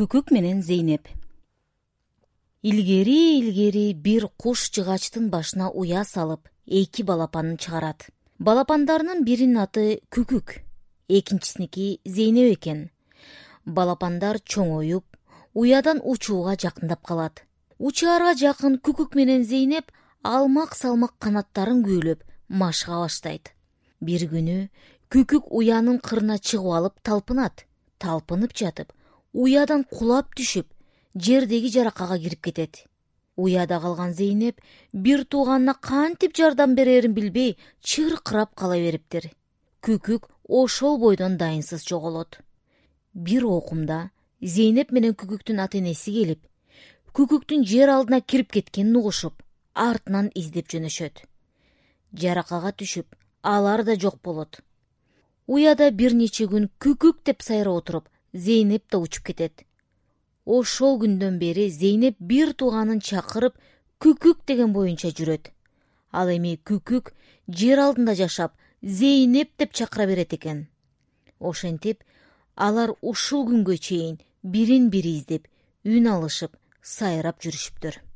күкүк менен зейнеп. Илгери илгери бир куш жыгачтын башына уя салып эки балапанын чыгарат. Балапандарынын биринин аты күкүк экинчисиники зейнеп экен. Балапандар чоңоюп уядан учууга жакындап калат. Учаарга жакын күкүк менен зейнеп алмак салмак канаттарын күүлөп машыга баштайт. Бир күнү күкүк уянын кырына чыгып алып талпынат талпынып жатып уядан кулап түшүп жердеги жаракага кирип кетет. Уяда калган зейнеп бир тууганына кантип жардам берерин билбей чыркырап кала бериптир. Күкүк ошол бойдон дайынсыз жоголот. Бир окумда зейнеп менен күкүктүн ата энеси келип күкүктүн жер алдына кирип кеткенин угушуп артынан издеп жөнөшөт. Жаракага түшүп алар да жок болот. Уяда бир нече күн күкүк деп сайрап отуруп зейнеп да учуп кетет. Ошол күндөн бери зейнеп бир тууганын чакырып күкүк деген боюнча жүрөт. Ал эми күкүк жер алдында жашап зейнеп деп чакыра берет экен. Ошентип алар ушул күнгө чейин бирин бири издеп үн алышып сайрап жүрүшүптүр